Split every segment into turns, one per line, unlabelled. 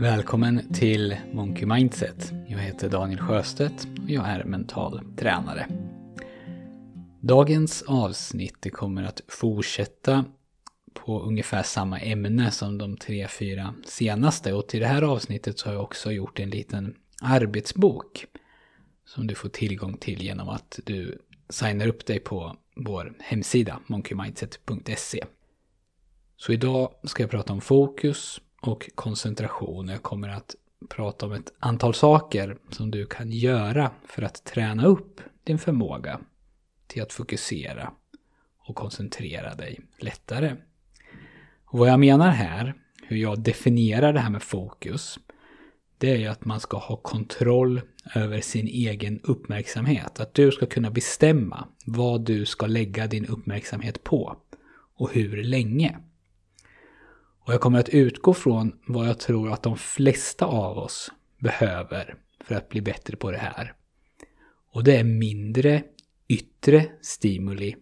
Välkommen till Monkey Mindset. Jag heter Daniel Sjöstedt och jag är mental tränare. Dagens avsnitt kommer att fortsätta på ungefär samma ämne som de tre, fyra senaste. Och till det här avsnittet så har jag också gjort en liten arbetsbok som du får tillgång till genom att du signar upp dig på vår hemsida monkeymindset.se. Så idag ska jag prata om fokus och koncentration. Jag kommer att prata om ett antal saker som du kan göra för att träna upp din förmåga till att fokusera och koncentrera dig lättare. Och vad jag menar här, hur jag definierar det här med fokus, det är ju att man ska ha kontroll över sin egen uppmärksamhet. Att du ska kunna bestämma vad du ska lägga din uppmärksamhet på och hur länge. Och jag kommer att utgå från vad jag tror att de flesta av oss behöver för att bli bättre på det här. Och det är mindre yttre stimuli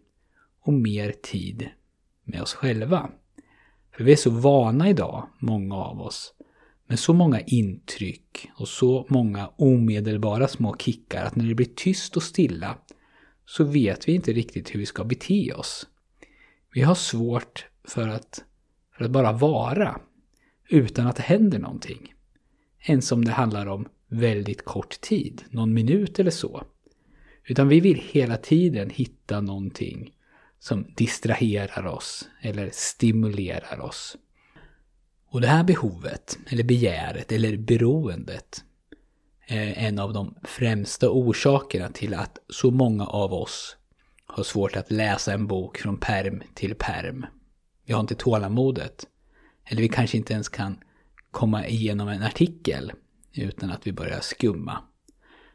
och mer tid med oss själva. För vi är så vana idag, många av oss, med så många intryck och så många omedelbara små kickar att när det blir tyst och stilla så vet vi inte riktigt hur vi ska bete oss. Vi har svårt för att, för att bara vara utan att det händer någonting. Ens om det handlar om väldigt kort tid, någon minut eller så. Utan vi vill hela tiden hitta någonting som distraherar oss eller stimulerar oss. Och det här behovet, eller begäret, eller beroendet är en av de främsta orsakerna till att så många av oss har svårt att läsa en bok från perm till perm. Vi har inte tålamodet. Eller vi kanske inte ens kan komma igenom en artikel utan att vi börjar skumma.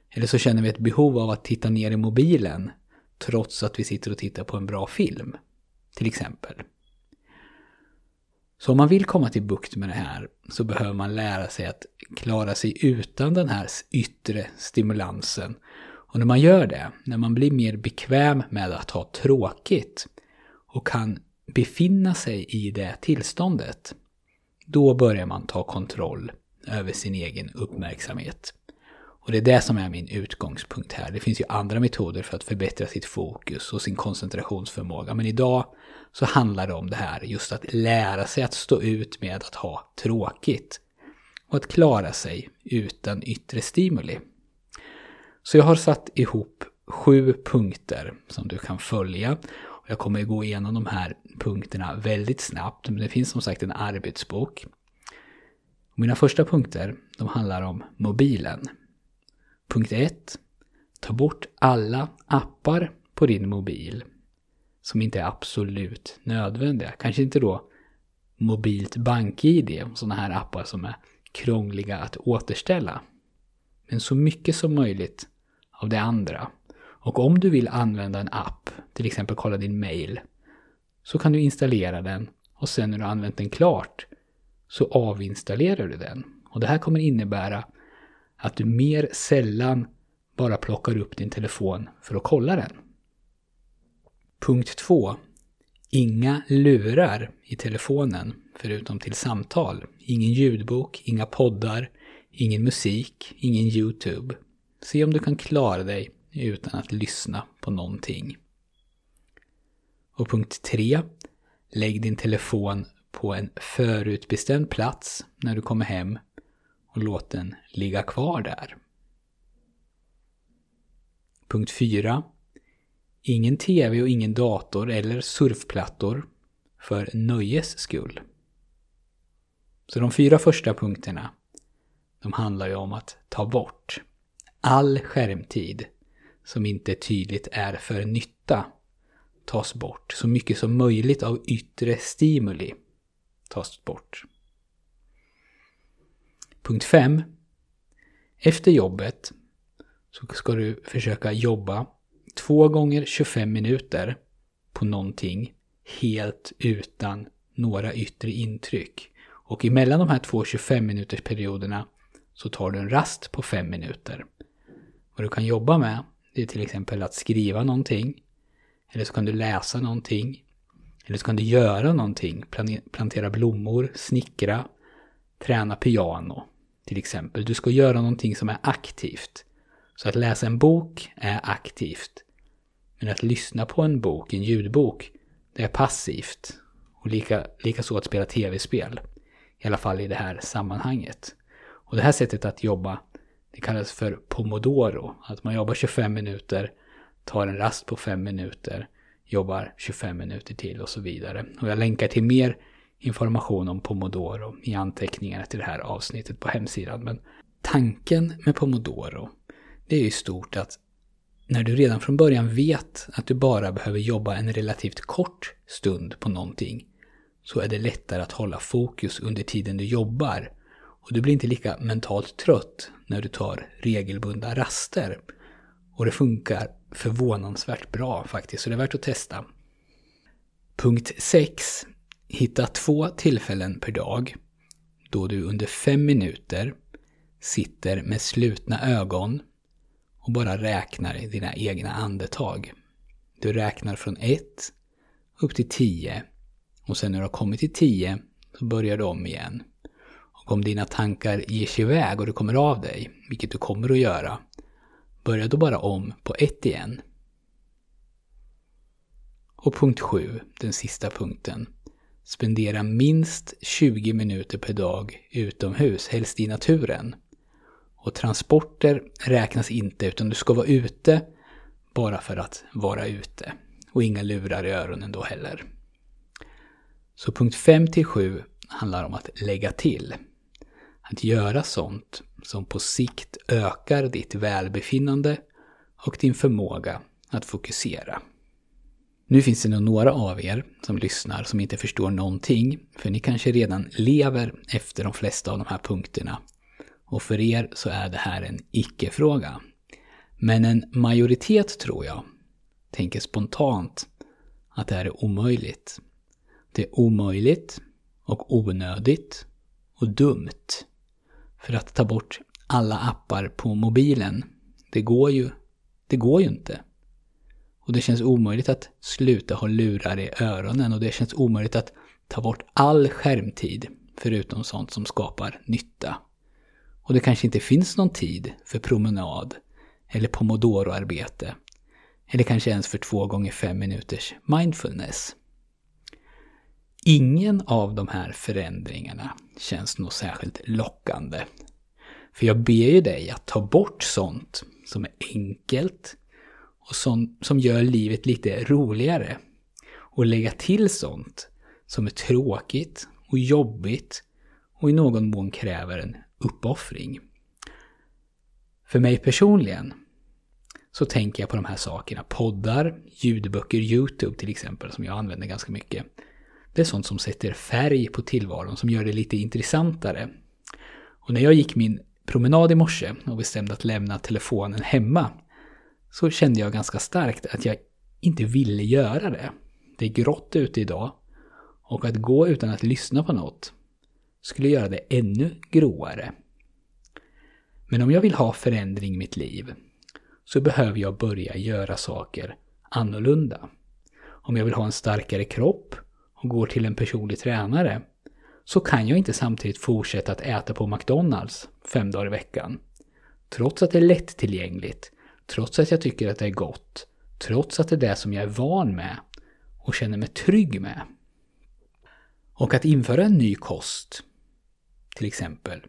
Eller så känner vi ett behov av att titta ner i mobilen trots att vi sitter och tittar på en bra film. Till exempel. Så om man vill komma till bukt med det här så behöver man lära sig att klara sig utan den här yttre stimulansen. Och när man gör det, när man blir mer bekväm med att ha tråkigt och kan befinna sig i det tillståndet, då börjar man ta kontroll över sin egen uppmärksamhet. Och det är det som är min utgångspunkt här. Det finns ju andra metoder för att förbättra sitt fokus och sin koncentrationsförmåga. Men idag så handlar det om det här, just att lära sig att stå ut med att ha tråkigt. Och att klara sig utan yttre stimuli. Så jag har satt ihop sju punkter som du kan följa. Jag kommer gå igenom de här punkterna väldigt snabbt, men det finns som sagt en arbetsbok. Mina första punkter, de handlar om mobilen. Punkt 1. Ta bort alla appar på din mobil som inte är absolut nödvändiga. Kanske inte då mobilt bank-id, sådana här appar som är krångliga att återställa. Men så mycket som möjligt av det andra. Och om du vill använda en app, till exempel kolla din mail, så kan du installera den och sen när du har använt den klart så avinstallerar du den. Och det här kommer innebära att du mer sällan bara plockar upp din telefon för att kolla den. Punkt 2. Inga lurar i telefonen förutom till samtal. Ingen ljudbok, inga poddar, ingen musik, ingen YouTube. Se om du kan klara dig utan att lyssna på någonting. Och punkt 3. Lägg din telefon på en förutbestämd plats när du kommer hem och låt den ligga kvar där. Punkt 4. Ingen TV och ingen dator eller surfplattor för nöjes skull. Så de fyra första punkterna, de handlar ju om att ta bort all skärmtid som inte tydligt är för nytta tas bort. Så mycket som möjligt av yttre stimuli tas bort. Punkt 5. Efter jobbet så ska du försöka jobba två gånger 25 minuter på någonting helt utan några yttre intryck. Och emellan de här två 25 minuters perioderna så tar du en rast på 5 minuter. Vad du kan jobba med det är till exempel att skriva någonting. Eller så kan du läsa någonting. Eller så kan du göra någonting. Plantera blommor, snickra, träna piano till exempel. Du ska göra någonting som är aktivt. Så att läsa en bok är aktivt. Men att lyssna på en bok, en ljudbok, det är passivt. Och lika, lika så att spela tv-spel. I alla fall i det här sammanhanget. Och det här sättet att jobba, det kallas för pomodoro. Att man jobbar 25 minuter, tar en rast på 5 minuter, jobbar 25 minuter till och så vidare. Och jag länkar till mer information om pomodoro i anteckningarna till det här avsnittet på hemsidan. Men tanken med pomodoro, det är ju stort att när du redan från början vet att du bara behöver jobba en relativt kort stund på någonting så är det lättare att hålla fokus under tiden du jobbar och du blir inte lika mentalt trött när du tar regelbundna raster. Och det funkar förvånansvärt bra faktiskt, så det är värt att testa. Punkt 6. Hitta två tillfällen per dag då du under fem minuter sitter med slutna ögon och bara räknar dina egna andetag. Du räknar från 1 upp till 10 och sen när du har kommit till 10 så börjar du om igen. Och om dina tankar ger sig iväg och du kommer av dig, vilket du kommer att göra, börja då bara om på ett igen. Och punkt 7, den sista punkten. Spendera minst 20 minuter per dag utomhus, helst i naturen. Och transporter räknas inte utan du ska vara ute bara för att vara ute. Och inga lurar i öronen då heller. Så punkt 5 till 7 handlar om att lägga till. Att göra sånt som på sikt ökar ditt välbefinnande och din förmåga att fokusera. Nu finns det nog några av er som lyssnar som inte förstår någonting, för ni kanske redan lever efter de flesta av de här punkterna. Och för er så är det här en icke-fråga. Men en majoritet tror jag tänker spontant att det här är omöjligt. Det är omöjligt och onödigt och dumt. För att ta bort alla appar på mobilen, det går ju, det går ju inte. Och det känns omöjligt att sluta ha lurar i öronen och det känns omöjligt att ta bort all skärmtid förutom sånt som skapar nytta. Och det kanske inte finns någon tid för promenad eller pomodoro-arbete. Eller kanske ens för två gånger fem minuters mindfulness. Ingen av de här förändringarna känns nog särskilt lockande. För jag ber ju dig att ta bort sånt som är enkelt, och som, som gör livet lite roligare. Och lägga till sånt som är tråkigt och jobbigt och i någon mån kräver en uppoffring. För mig personligen så tänker jag på de här sakerna. Poddar, ljudböcker, YouTube till exempel, som jag använder ganska mycket. Det är sånt som sätter färg på tillvaron, som gör det lite intressantare. Och när jag gick min promenad i morse och bestämde att lämna telefonen hemma så kände jag ganska starkt att jag inte ville göra det. Det är grått ute idag och att gå utan att lyssna på något skulle göra det ännu gråare. Men om jag vill ha förändring i mitt liv så behöver jag börja göra saker annorlunda. Om jag vill ha en starkare kropp och går till en personlig tränare så kan jag inte samtidigt fortsätta att äta på McDonalds fem dagar i veckan. Trots att det är lättillgängligt Trots att jag tycker att det är gott. Trots att det är det som jag är van med och känner mig trygg med. Och att införa en ny kost, till exempel,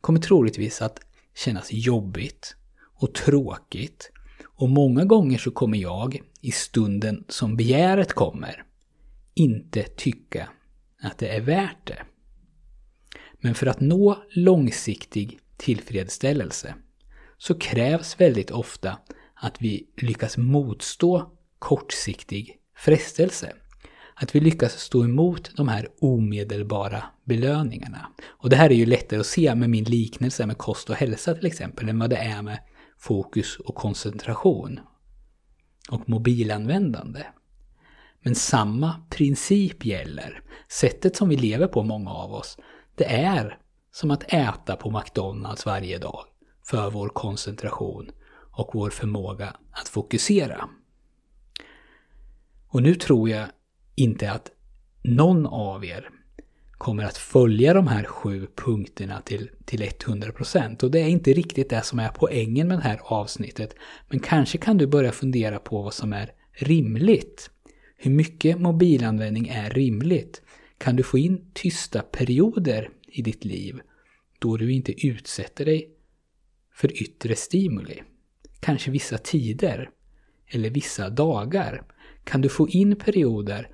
kommer troligtvis att kännas jobbigt och tråkigt. Och många gånger så kommer jag, i stunden som begäret kommer, inte tycka att det är värt det. Men för att nå långsiktig tillfredsställelse så krävs väldigt ofta att vi lyckas motstå kortsiktig frestelse. Att vi lyckas stå emot de här omedelbara belöningarna. Och det här är ju lättare att se med min liknelse med kost och hälsa till exempel än vad det är med fokus och koncentration. Och mobilanvändande. Men samma princip gäller. Sättet som vi lever på, många av oss, det är som att äta på McDonalds varje dag för vår koncentration och vår förmåga att fokusera. Och nu tror jag inte att någon av er kommer att följa de här sju punkterna till, till 100%. Och det är inte riktigt det som är poängen med det här avsnittet. Men kanske kan du börja fundera på vad som är rimligt. Hur mycket mobilanvändning är rimligt? Kan du få in tysta perioder i ditt liv då du inte utsätter dig för yttre stimuli? Kanske vissa tider eller vissa dagar? Kan du få in perioder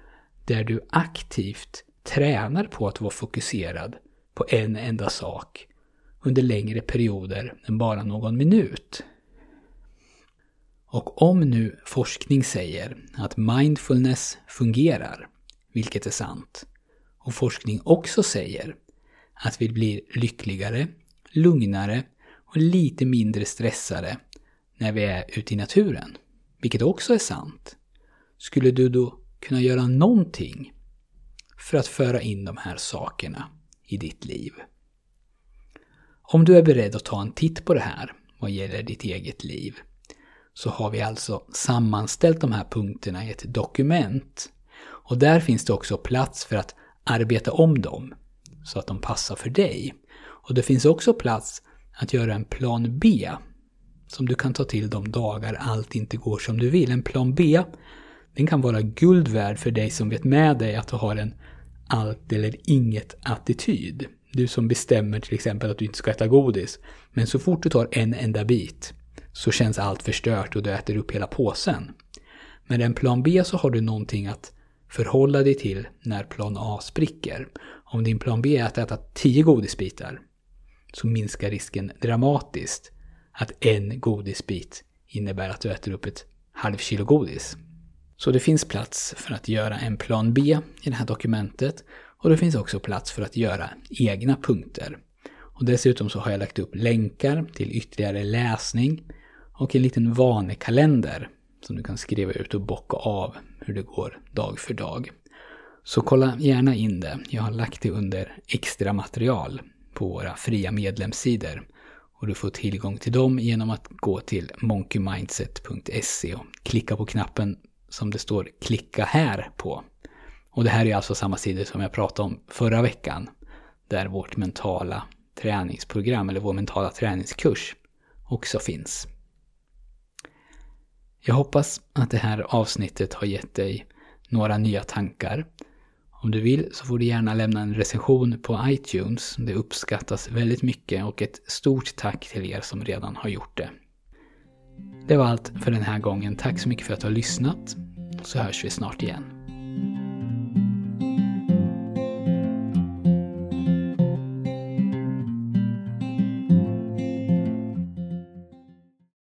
där du aktivt tränar på att vara fokuserad på en enda sak under längre perioder än bara någon minut? Och om nu forskning säger att mindfulness fungerar, vilket är sant, och forskning också säger att vi blir lyckligare, lugnare och lite mindre stressade när vi är ute i naturen, vilket också är sant, skulle du då kunna göra någonting för att föra in de här sakerna i ditt liv? Om du är beredd att ta en titt på det här vad gäller ditt eget liv så har vi alltså sammanställt de här punkterna i ett dokument. Och där finns det också plats för att arbeta om dem så att de passar för dig. Och det finns också plats att göra en plan B som du kan ta till de dagar allt inte går som du vill. En plan B den kan vara guld värd för dig som vet med dig att du har en allt eller inget attityd. Du som bestämmer till exempel att du inte ska äta godis. Men så fort du tar en enda bit så känns allt förstört och du äter upp hela påsen. Med en plan B så har du någonting att förhålla dig till när plan A spricker. Om din plan B är att äta 10 godisbitar så minskar risken dramatiskt att en godisbit innebär att du äter upp ett halv kilo godis. Så det finns plats för att göra en plan B i det här dokumentet och det finns också plats för att göra egna punkter. Och dessutom så har jag lagt upp länkar till ytterligare läsning och en liten vanekalender som du kan skriva ut och bocka av hur det går dag för dag. Så kolla gärna in det. Jag har lagt det under extra material på våra fria medlemssidor. Och du får tillgång till dem genom att gå till monkeymindset.se och klicka på knappen som det står klicka här på. Och det här är alltså samma sidor som jag pratade om förra veckan. Där vårt mentala träningsprogram, eller vår mentala träningskurs, också finns. Jag hoppas att det här avsnittet har gett dig några nya tankar. Om du vill så får du gärna lämna en recension på iTunes. Det uppskattas väldigt mycket och ett stort tack till er som redan har gjort det. Det var allt för den här gången. Tack så mycket för att du har lyssnat. Så hörs vi snart igen.